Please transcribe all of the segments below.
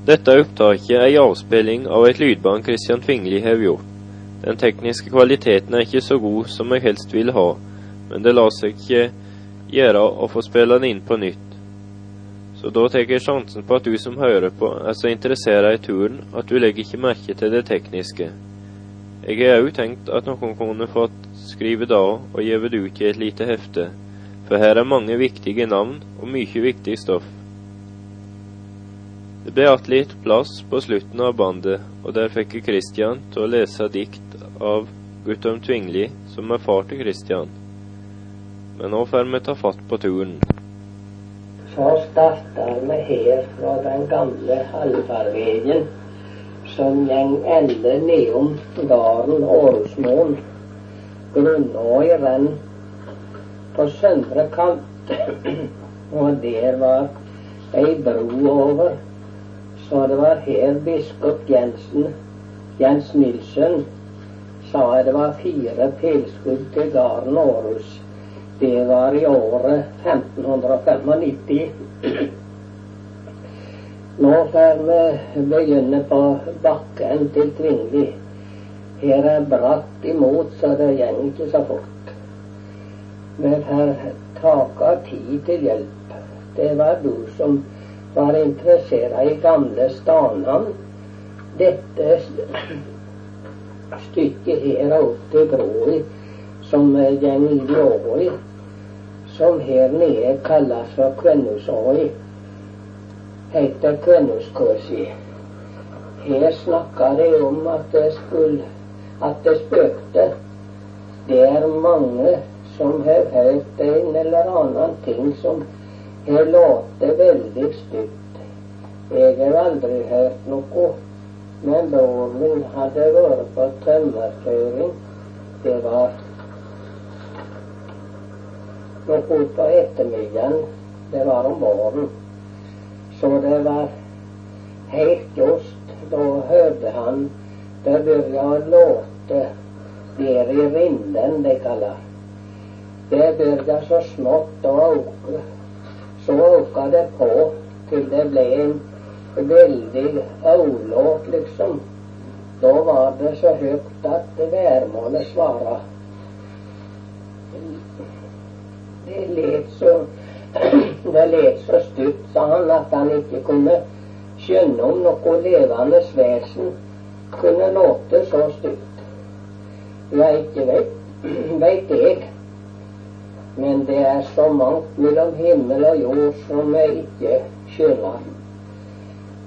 Dette opptaket er en avspilling av et lydbånd Christian Tvingli har gjort. Den tekniske kvaliteten er ikke så god som jeg helst vil ha, men det lar seg ikke gjøre å få spille den inn på nytt. Så da tar jeg sjansen på at du som hører på, er så interessert i turen at du legger ikke merke til det tekniske. Jeg har òg tenkt at noen kunne fått skrive da og gitt det ut i et lite hefte, for her er mange viktige navn og mye viktig stoff. Det ble att litt plass på slutten av bandet, og der fikk jeg Christian til å lese dikt av Guttorm Tvingli, som er far til Christian. Men nå får vi ta fatt på turen. Så starter vi her fra den gamle allfarveien som gjeng ende nedom gården Årosmoen. Grunnåi renn på søndre kant, og der var ei bro over så det var her biskop Jensen, Jens Nilsen sa det var fire pilskudd til gården Århus. Det var i året 1595. Nå får vi begynne på bakken til Tvingli. Her er bratt imot, så det går ikke så fort. Vi får taka tid til hjelp. Det var du som var interessert i gamle stanene. Dette stykket her oppe opp til broa som går i Lågøy, som her nede kalles for Kvennusåi, heter Kvennuskåsi. Her snakker de om at det, skulle, at det spøkte. Det er mange som har hørt en eller annen ting som det låter veldig stygt. Jeg har aldri hørt noe. Men broren min hadde vært på tømmerkjøring. Det var noe på ettermiddagen. Det var om våren. Så det var helt just. Da hørte han det begynte å låte der i rinden, det kaller det. begynte så smått å øke så åka det på til det ble en veldig aulåt, liksom. Da var det så høyt at værmålet svara. Det let så det let så stygt, sa han, at han ikke kunne skjønne om noe levende vesen kunne låte så stygt. Ja, ikke veit, veit jeg. Men det er så mangt mellom himmel og jord som vi ikke skjønner.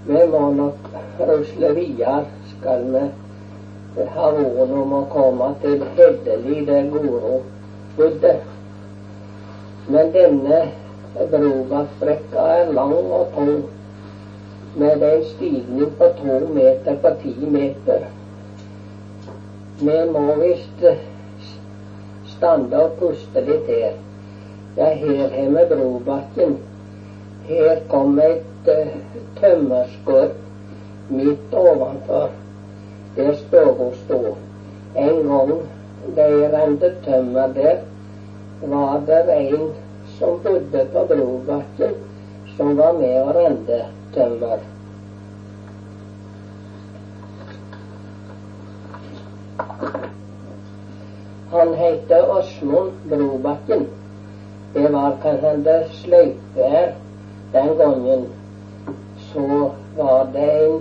Vi må nok rusle videre, skal vi ha våren om å komme til Heddeli, der Goro bodde. Men denne Brobakbrekka er lang og tung, med en stigning på to meter på ti meter. Vi må visst stande og puste litt her. Ja, her har vi Brobakken. Her kom et uh, tømmerskudd midt ovenfor der stua sto. En gang de rente tømmer der, var det en som bodde på Brobakken, som var med og rente tømmer. Han heter Åsmund Brobakken. Det var kanskje sløyfe den gangen. Så var det en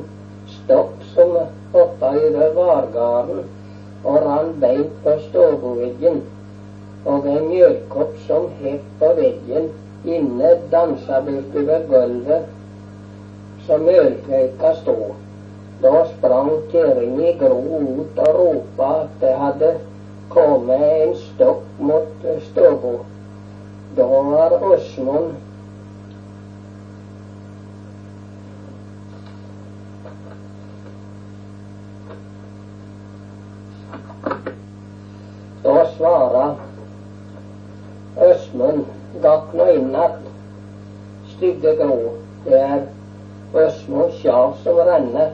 stokk som hoppa over vargarden og rant beint på stueveggen. Og en mjølkopp som het på veggen inne, dansa bortover gulvet som mjølkøyka stod. Da sprang Kjerring i Gro ut og ropa at det hadde kom med en stokk mot stua. Da var Åsmund Da svarer Øsmund gakk nå inn att, stygge grå. Det er Øsmund sjal som renner,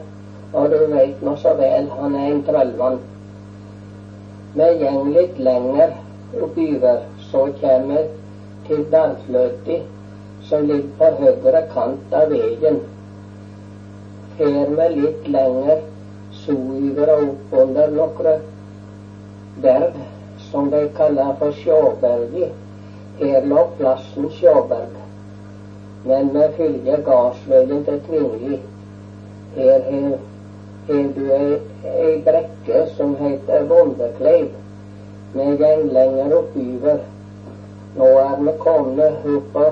og du veit nå så vel, han er en trollmann. Vi går litt lenger oppover, så kommer vi til Dalfløti, som ligger på høyre kant av veien. her med litt lenger sørover og oppunder noen berg som de kaller for Sjåberget. Her lå plassen Sjåberg. Men vi følger gardsveien til Tvingli. Her har du ei, ei brekke som heter Bondekleiv. med går lenger oppover. Nå er vi kommet opp på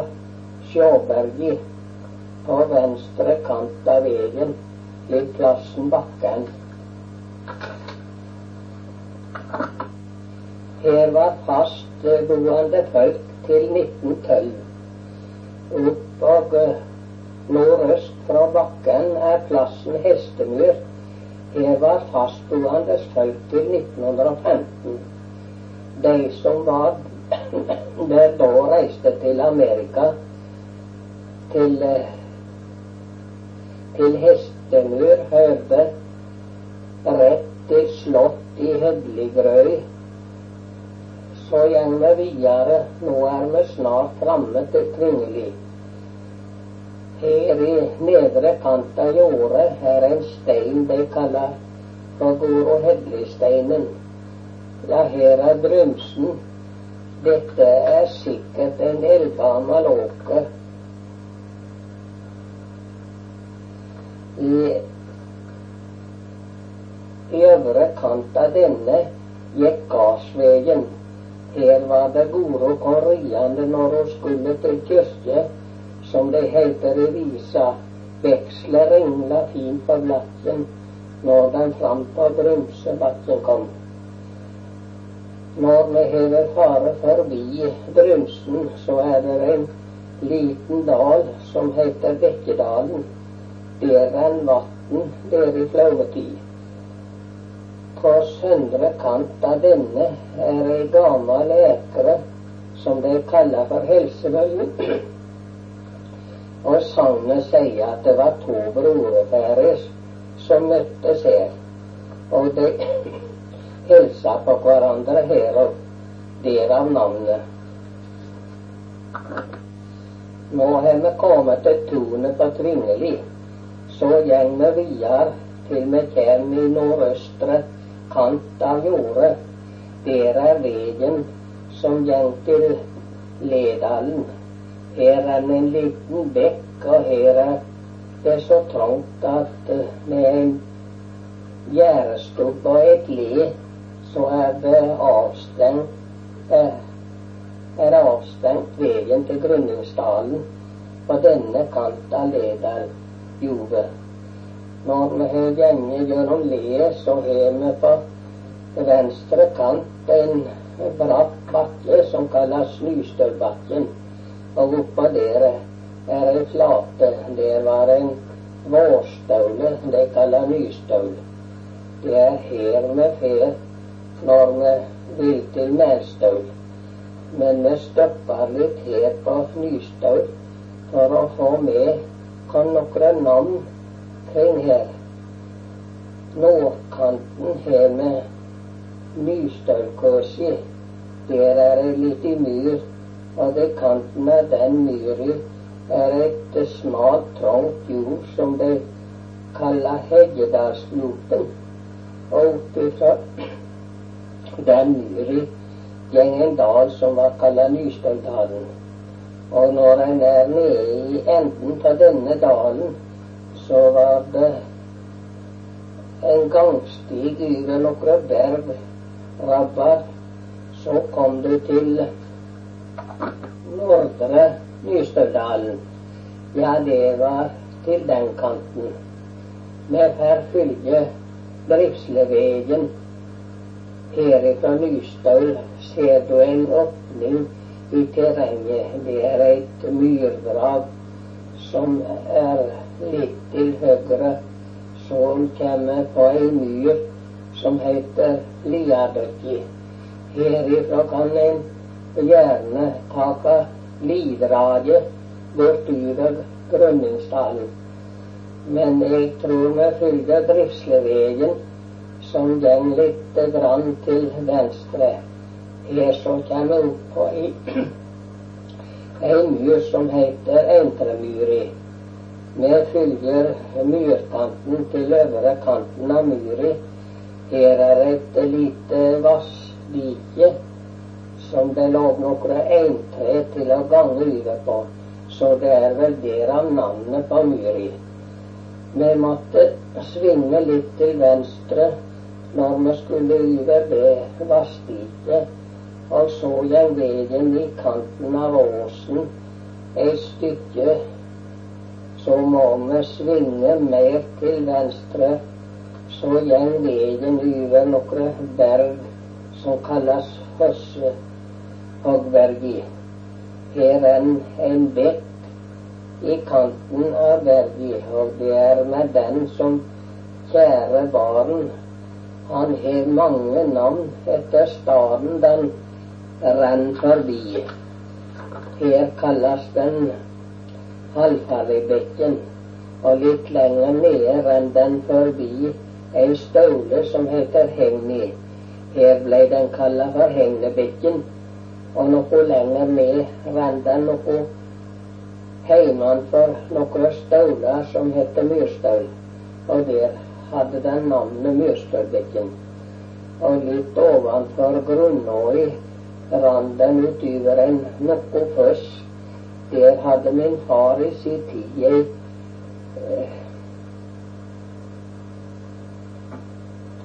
Sjåberget på venstre kant av veien, litt plassen Bakken. Her var fastboende folk til 1912. Opp og nordøst fra bakken er plassen Hestemyr. Her var fastboende folk til 1915. De som var der da, reiste til Amerika, til, til hestemur, høve, rett til slott i Hødligrøy så går vi videre. Nå er vi snart framme til Kvingeli. Her i nedre kant av jordet er en stein de kaller for Goro Hedli-steinen. Ja, her er Brumsen. Dette er sikkert en eldgammel åker. I, I øvre kant av denne gikk gardsveien. Her var det Goro kom ryende når hun skulle til kyrkje, som det heter i visa. Veksler engla fint på blatten, når den fram på Brumsebakken kom. Når vi hever fare forbi Brumsen, så er det en liten dal som heter Bekkedalen. Der er en vatn der i flauetid. På søndre kant av denne er ei gammel ekre som de kaller for Helsevøyen. Og sagnet sier at det var to brorfærer som møttes her. Og de hilsa på hverandre her, og derav navnet. Nå har vi kommet til tunet på Tvingeli. Så går vi videre til vi kommer i nordøstre kant av jordet. Der er veien som går til Ledalen. Her er det en liten bekk, og her er det så trangt at med en gjerdestubb og et le, så er det avstengt er det avstengt veien til Grunningsdalen på denne kant leder Ledaljordet. Når vi gått gjennom leet, så har vi på venstre kant en bratt bakke som kalles Snystølbakken. Og oppå der er ei flate. Der var en vårstaule, De kaller Nystaul. Det er her vi fer når vi vil til Mælstøl. Men vi stopper litt her på Nystøl for å få med noen navn kring her. Nordkanten her med Nystølkåsi. Der er ei lita myr, og ved kanten av den myra er et smalt, trangt jord som de kaller Heggedalsgropen. Og utifra den myra går en dal som var kalla Nystøldalen. Og når en er nede i enden av denne dalen, så var det en gangstig over noen berg, rabbar. Så kom du til nordre Nystøvdalen. Ja, det var til den kanten. Vi får følge Drifslevegen. Herifra Nystøl ser du en åpning i terrenget. Det er et myrdrag som er litt til høyre, så kommer på ei myr som heter Liadøkki. Herifra kan en gjerne ta lidraget bortover Grønningsdalen. Men jeg tror vi følger drivslevegen som den litt grann til venstre. Her så kommer vi på ei, ei myr som heter Entremyri. Vi følger myrkanten til øvre kanten av myri. Her er et lite vassdike som det lå noen eintre til å gange livet på. Så det er vel derav navnet på myri. Vi måtte svinge litt til venstre når vi skulle over det vassdiket, og så gikk veien i kanten av åsen et stykke, så må vi svinge mer til venstre, så jeg veien over noen berg som kalles Høssehoggbergi. Her er en bekk i kanten av berget, og det er med den som kjære barn han har mange navn etter staden den renn forbi. Her kalles den Halvfarligbekken, og litt lenger nede renn den forbi ei støle som heter Hegni. Her ble den kalla for Hegnebekken, noe lenger ned renn det noe heimanfor noen stauler som heter Myrstaul, og der hadde den navnet Mjøstadbekken. Og litt ovenfor Grunnåi rant den utover en noe foss. Der hadde min far i sin tid ei eh,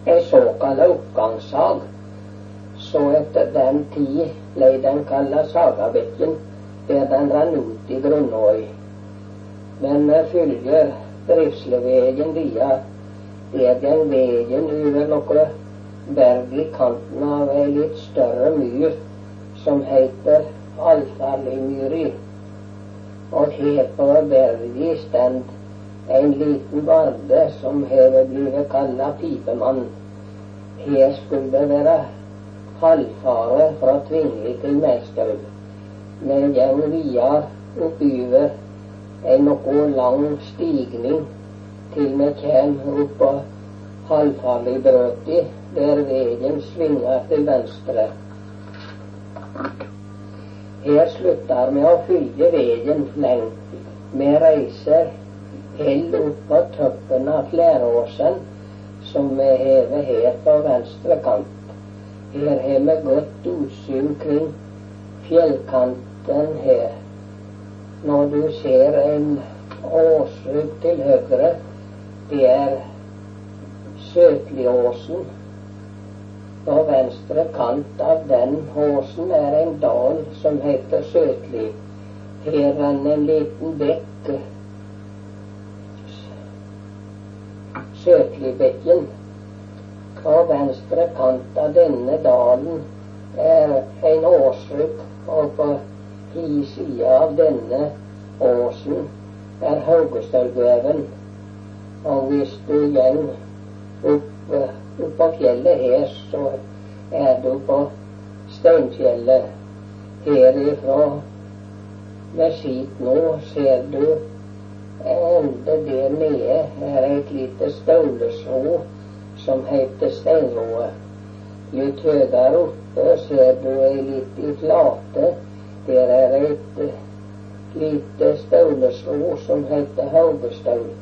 ei oppgangssag. Så etter den tid ble den kalla Sagabekken, der den rann ut i Grunnåi. Men følger Drifslevegen via er den veien over noe berg i kanten av ei litt større myr som heter Alfallimyri. Og her på berget stend en liten barde som har blitt kalla Pipemann. Her skulle det være halvfare fra Tvingli til Mesthaug. Men gjeng videre oppover en noe lang stigning til vi kommer opp på halvfarligbrøti, der veien svinger til venstre. Her slutter vi å følge veien lengt. Vi reiser helt opp på toppen av Flæråsen, som vi hever her på venstre kant. Her har vi godt utsyn kring fjellkanten her. Når du ser en åse til høyre, det er Søtliåsen. På venstre kant av den åsen er en dal som heter Søtli. Her renner en liten bekk. Søtlibekken. På venstre kant av denne dalen er en åsrygg, og på hi side av denne åsen er Haugestølveven. Og hvis du går opp, opp på fjellet her, så er du på Steinfjellet. Herifra med skip nå ser du enda der nede er et lite staulesrå som heter Steinrået. Litt høyere oppe ser du ei lita flate. Der er et lite staulesrå som heter Haugestaul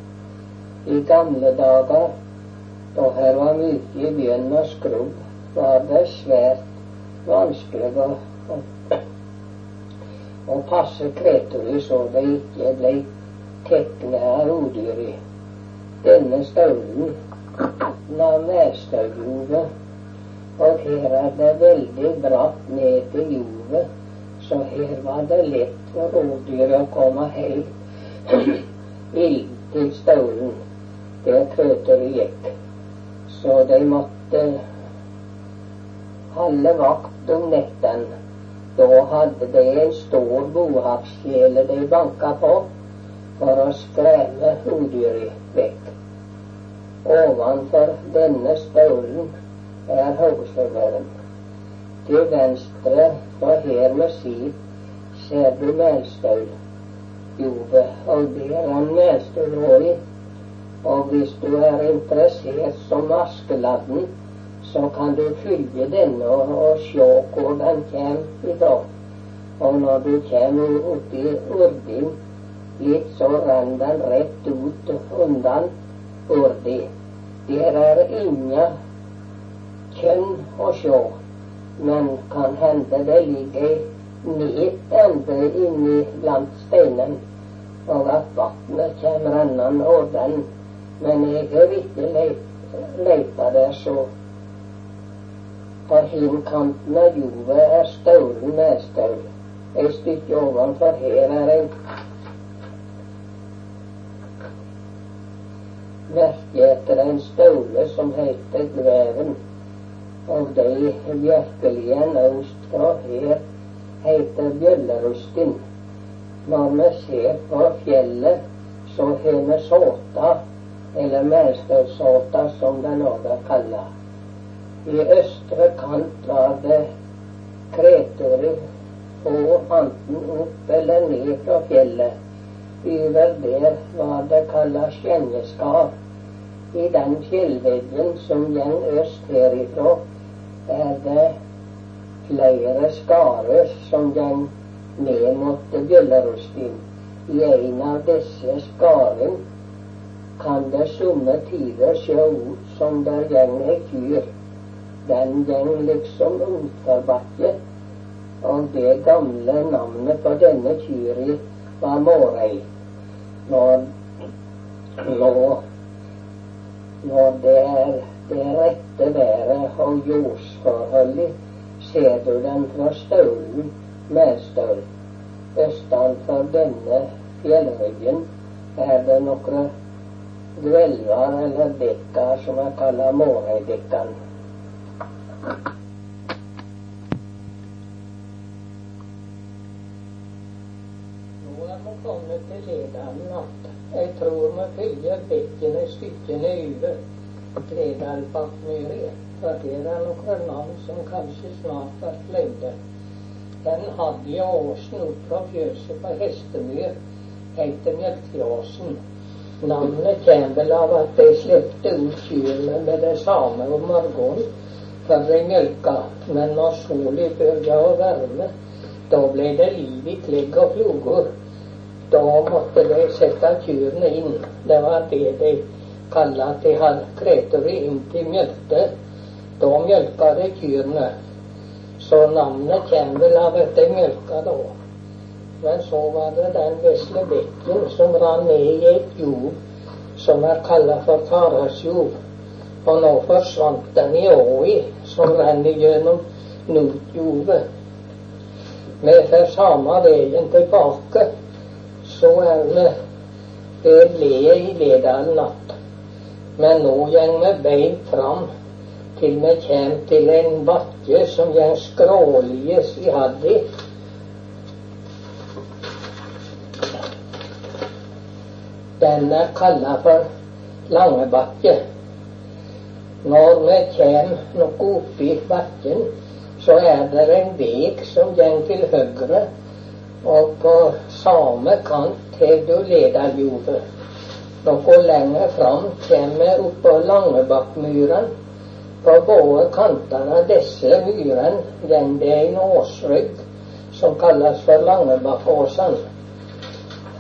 i gamle dager, da her var mye i byen og skrubb, var det svært vanskelig å, å, å passe kreturet så det ikke ble tekna av rovdyr. Denne staulen av nærstaugjordet, og her er det veldig bratt ned til jordet, så her var det lett for rovdyret å komme helt inn til staulen der Krøter gikk. Så de måtte holde vakt om nettene. Da hadde de en stor bohavskjele de banka på for å skremme rovdyret vekk. Ovenfor denne staulen er hovedstøvleren. Til venstre for her med skip ser du Melstaul. Jove, og der er Melstaul òg og hvis du er interessert som Askeladden, så kan du følge denne og, og se hvor den kommer ifra. Og når du kommer oppi Urdin, Litt så renner den rett ut undan Urdi. Der er inga kjønn å sjå, men kan hende det ligger ned ende inni blant steinen, og at vatnet kjem rennende over den. Men jeg har ikke leita der så. På hinkanten av jorda er staulen medstaul. Et stykke ovenfor her er en merke etter en staule som heter Greven. Og de virkelige øst fra her heter Bjøllerustin. Når vi ser på fjellet, så har vi såta, eller mestersåta som den òg er kalla. I østre kant var det kreturer og anten opp eller ned fra fjellet. Over der var det kalles skjenneskar. I den fjellveggen som går øst herifra, er det flere skarer som går ned mot Bjøllerostin. I en av disse skaren kan det somme tider se ut som der går ei kyr. Den går liksom utforbakke, og det gamle navnet på denne kyri var Mårei. Når, når, når det er det rette været og jordsforholdet ser du den fra Staulen, Mæstøl. Østanfor denne fjellryggen er det noen dvelver eller dekker som er kalt Mårøydekkan. Nå er vi kommet til Ledalen att. Jeg tror vi følger bekkene stykkene over. Bredalbakkmyra, for det er noen navn som kanskje snart blir glemte. Den hadde jeg åsen opp fra fjøset på Hestemyr, heter Mjølkeåsen. Navnet kommer vel av at de slepte ut kyrne med det samme om morgenen for de mjølka, men når sola begynte å varme, da ble det liv i klegg og ploger. Da måtte de sette kyrne inn. Det var det de kalte at de hadde kretere inn til mjølkte. Da mjølka de kyrne. Så navnet kommer vel av at de mjølka da. Men så var det den vesle bekken som rann ned i et jord som er kalt for Tarasjord. Og nå forsvant den i åi som renner gjennom Notjordet. Vi får samme veien tilbake, så er vi Det ble i Ledalen natt. Men nå går vi beint fram til vi kjem til en bakke som går skråliges i haddi. Den er kalla for Langebakke. Når vi kjem noe oppi bakken, så er det en veg som går til høgre, og på samme kant har du Ledaljovet. Noe lenger fram kommer oppå Langebakkmyren. På både kantene av disse myrene går det en åsrygg som kalles for Langebakkåsen.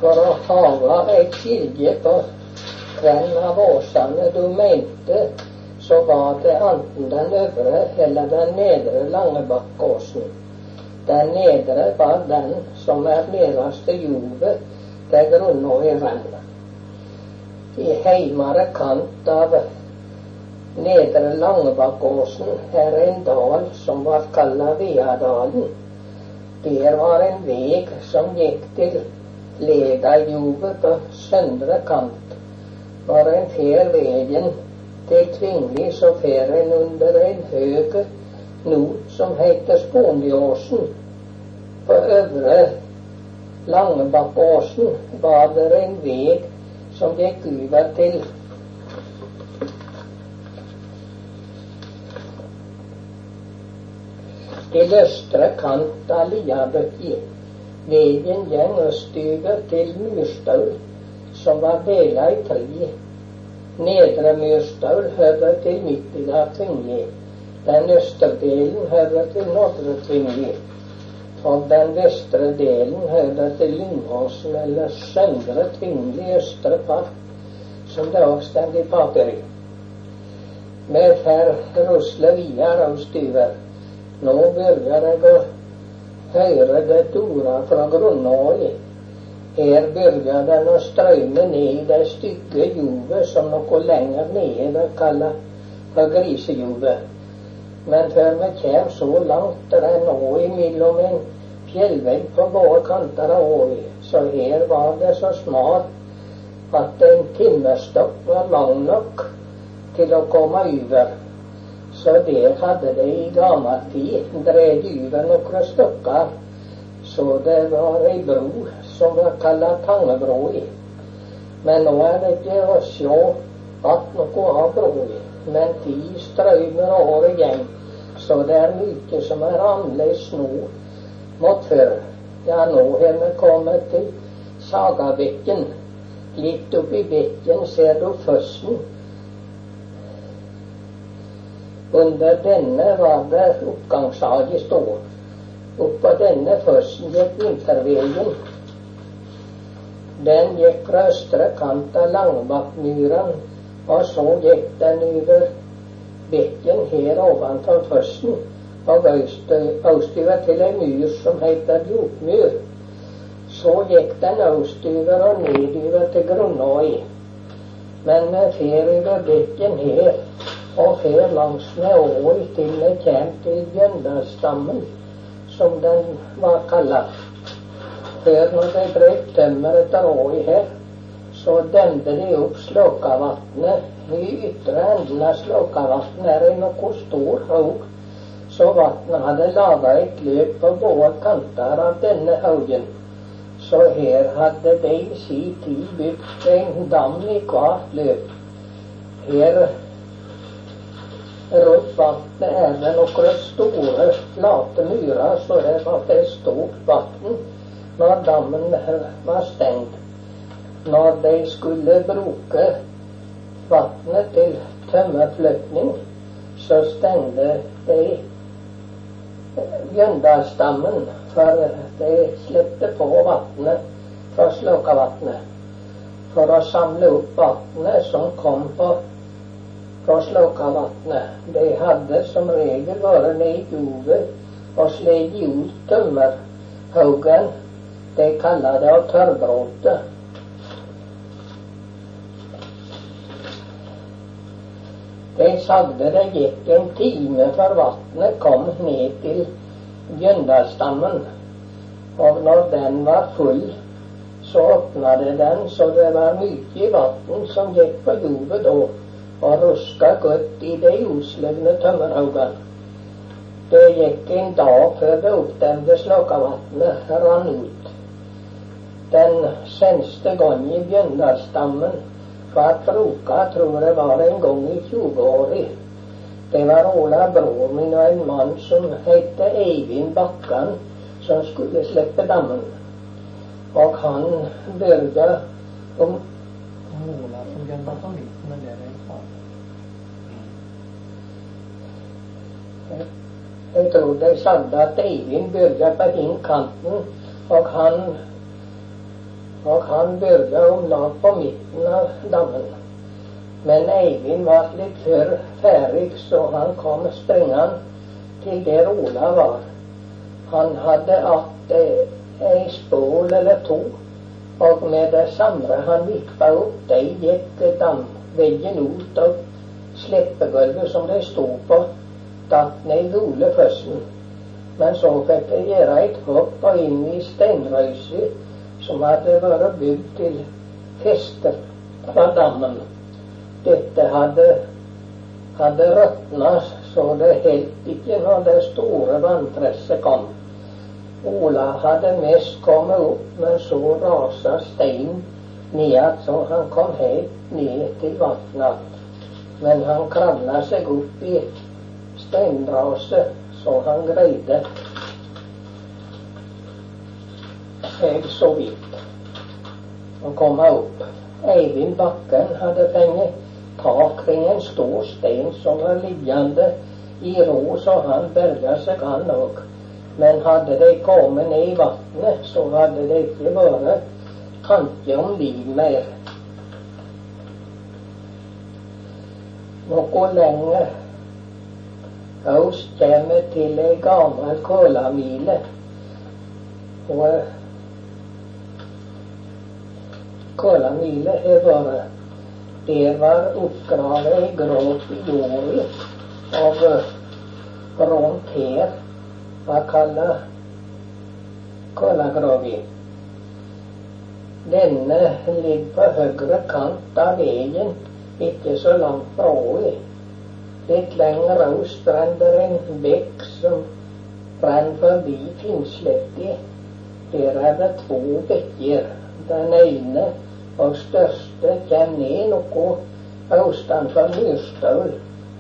For å hage et skilje på hvem av åsene du mente, så var det enten den øvre eller den nedre Langebakkåsen. Den nedre var den som er nederst til jordet, der grunna er rennet i heimare kant av Nedre Langebakkåsen er en dal som var kalla Veadalen. Der var en veg som gikk til Ledaljovet på søndre kant. Når en fer vegen til Tvingli, så fer en under en høg not som heter Spondiåsen. På øvre Langebakkåsen var det en vei som gikk over til til østre kant av Liabøkki. Veien gjeng østover til Myrstaul, som var dela i tre. Nedre Myrstaul hører til midten av Tvingli. Den østre delen hører til Nordre Tvingli. Og den vestre delen hører til Lyngåsen eller Søndre Tvingli østre Park, som det også står i papir. Vi får rusle videre styver. Nå begynner jeg å høre det ordet fra grunnåret. Her begynner den å strømme ned i det stygge jordet som noe lenger nede kaller for grisejovet. Men før vi kommer så langt, det er nå imellom en fjellvegg på våre kanter av åi, så her var det så smalt at en timmerstokk var lang nok til å komme over. Så der hadde de i gammel tid dreid over noen stokker, så det var ei bro som var kalla Tangebroa. Men nå er det ikke å sjå att noe av broa men de strømmer over igjen. Så det er mye som er annerledes nå mot før. Ja, nå har vi kommet til Sagabekken. Litt oppi bekken ser du fossen. Under denne var det oppgangshage stå. Oppå denne fossen gikk vinterveien. Den gikk fra østre kant av Langbakkmyran og så gikk den over bekken her ovenfor fossen og østover til en myr som heter Djupmyr. Så gikk den østover og nedover til Grunnøy. Men vi fer over bekken her og fer langs med åa til vi kommer til Bjøndalsstammen, som den var kalla. Her når de brøt tømmer etter åa her, så dømte de opp Slåkavatnet. I ytre enden av Slåkavatnet er det noe stor haug, så vatnet hadde laga et løp på begge kanter av denne haugen. Så her hadde de i sin tid bygd en dam i hvert løp. Her rundt vannet er det noen store, flate myrer, så det var et stort vann når dammen var stengt når de skulle bruke vannet til tømmerflytning, så stengte de Bjøndalsdammen, for de slippte på vannet fra Slåkavatnet for å samle opp vannet som kom på fra Slåkavatnet. De hadde som regel vært ned i jordet og slet ut tømmerhaugen. De kaller det å tørrbråte. De sagde det gikk en time før vannet kom ned til Gjøndalsdammen. Og når den var full, så åpna det den så det var mye vann som gikk på jordet da, og ruska godt i de uslevne tømmerhaugene. Det gikk en dag før det oppdemte Slåkavatnet rant ut. Den senste gang i Bjøndalsdammen Hvert uke tror jeg var en gang i 20-åra. Det var Ola bror min og en mann som het Eivind Bakkan, som skulle slippe dammen. Og han byrja om Ola som den batalitten, men det er en sak. Jeg tror de sa at Eivind byrja på den kanten, og han og han burde om lag på midten av dammen. Men Eivind var litt før ferdig, så han kom springende til der Ola var. Han hadde att ei spål eller to, og med det samme han vippa opp, de gikk damveggen ut av sleppegulvet som de sto på, datt ned i gule fossen. Men så fikk de gjøre et hopp og inn i steinrøyset som hadde vært bygd til fester fra dammen. Dette hadde, hadde råtna så det helt ikke når det store vannpresset kom. Ola hadde mest kommet opp, men så rasa steinen ned så han kom helt ned til vannet. Men han kravla seg opp i steinraset så han greide jeg så vidt å komme opp. Eivind Bakken hadde fengt tak ved en stor stein som var liggende i ro, så han berga seg, han òg. Men hadde de kommet ned i vannet, så hadde det ikke vært tanke om liv mer. Noe lenger øst kommer til ei gammel kålamile. Og har vært Der var oppgravet i gråt i jorda av rånt her var kalla Kålagrovi. Denne ligger på høyre kant av veien, ikke så langt fra åi. Litt lenger øst renner en bekk som renner forbi Finnsletti. Der er det to bekker. Den ene og største kjem ned noe avstand fra Myrstøl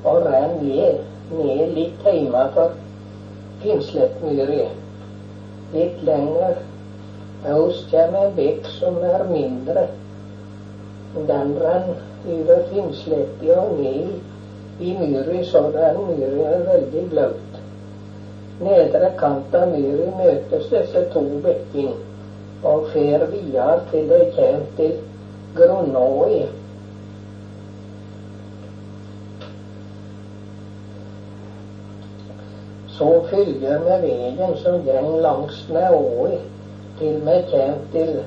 og renner ned, ned litt hjemme for Finnslettmyri. Litt lenger øst kjem en bekk som er mindre. Den renn over Finnsletti og ned i myri, så den myri er veldig blaut. Nedre kant av myri møtes disse to bekkene og fer videre til de kjem til Grunnåi. Så følger vi veien som går langs med åi til vi kommer til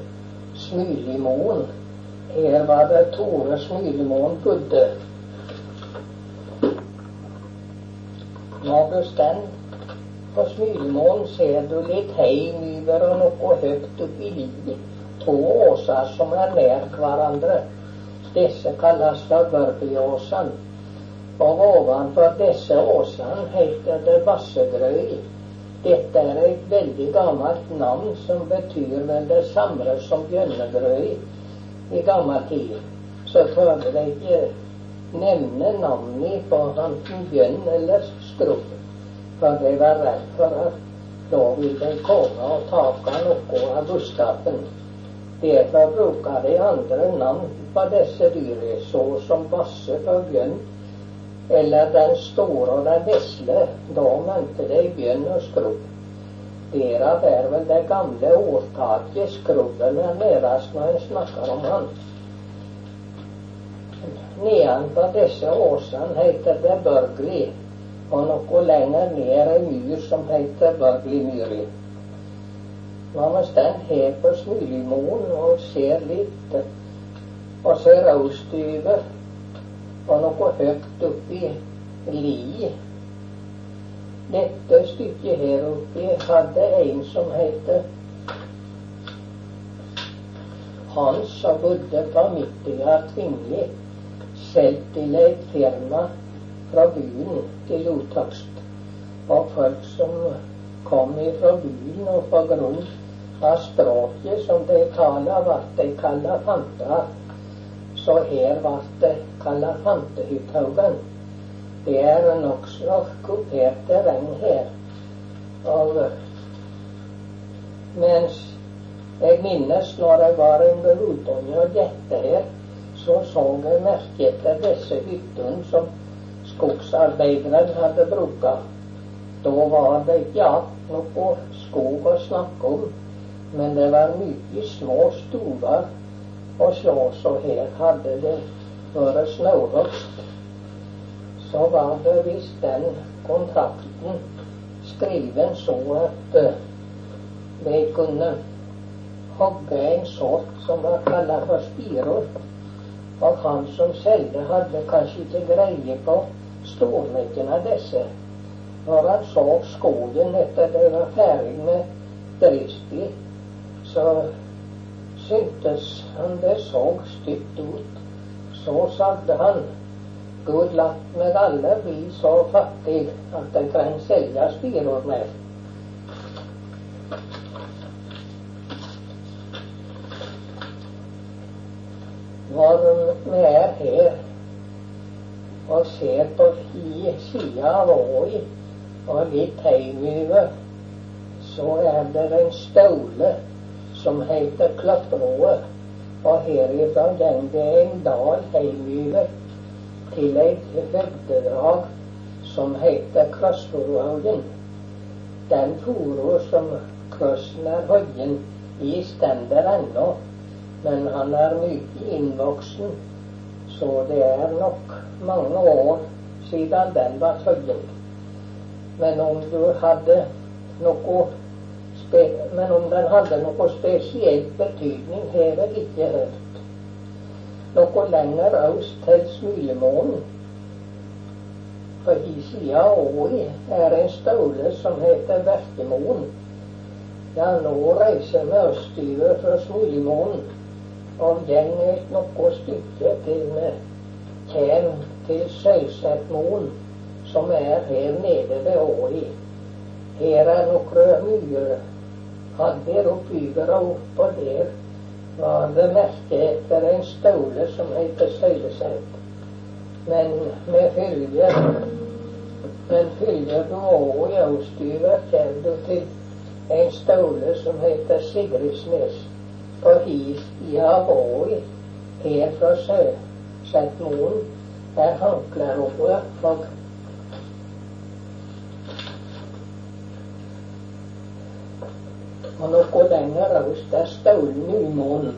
Smylimoen. Her var det Tore Smylimoen bodde. Når du står på Smylimoen, ser du litt heimuver og noe høyt oppi livet. To åser som er nær hverandre. Disse kalles for Børbyåsen. Og ovenfor disse åsene heter det Vassegrøy. Dette er et veldig gammelt navn som betyr vel det samme som Bjørnegrøy i gammel tid. Så tør de ikke nevne navnet på enten bjørn eller skrubb, for de var redd for at da vil de komme og ta noe av buskapen. Derfor bruker de andre navn på disse dyra, så som basse eller den store og den vesle, da mente de bjørn og skrubb. Derav er vel det gamle ordtaket 'skrubben er nederst når en snakker om han'. Nedenfor disse åsene heter det Børgli, og noe lenger ned ei myr som heter Børglimyri. Når vi står her på Smylimoen og ser litt, og ser østover og noe høyt oppi li. Dette stykket her oppi hadde en som het Hans som bodde på Midtøya Tvingli, solgt til et firma fra byen til Otakst. Og folk som kom fra byen og på grunn av språket som de taler, ble de kalla fanter. Så her ble de kalla Fantehythaugen. Det er nokså kupert terreng her. Og mens jeg minnes når jeg var en berutonje og gjette her, så så jeg merke etter disse hyttene som skogsarbeideren hadde brukt. Da var det ikke igjen noe skog å snakke om, men det var mye små stuer å se, så her hadde det vært snauhogst. Så var det visst den kontrakten skriven så at vi kunne hogge en sort som var kalt for spiror. Og han som solgte, hadde kanskje ikke greie på storleken av disse. Når han så skogen etter det var ferdig med driften, så syntes han det så stygt ut. Så sagde han Gud latt meg alle bli så fattig at de kan selge spiror med. Når vi er her og ser på sida av åi og litt heimover, så er det en staule som heter Klapprået. Og herifra går det en dal heimover til et høgdedrag som heter Krastorhaugen. den foro som krossen er høyen i, stender ennå. Men han er mye innvoksen, så det er nok mange år siden den var høyen. Men om du hadde noe men om den hadde noe spesielt betydning, har jeg ikke hørt. Noe lenger øst til Smylemånen, på hi sida òg er en støle som heter Verkemoen. Ja, nå reiser vi østover fra Smylemånen og går et noe stykke til vi kommer til Sølsettmoen som er her nede ved Åri. Her er noen myrer. Hadde oppbyggere oppå der var det merke etter en staule som heter Søylesett. Men vi følger men du òg i kommer du til en staule som heter Sigridsnes. På His av Åri, her fra Søsettmoen, er Hanklerordet for Og noe lenger øst er Staulen Nymoen.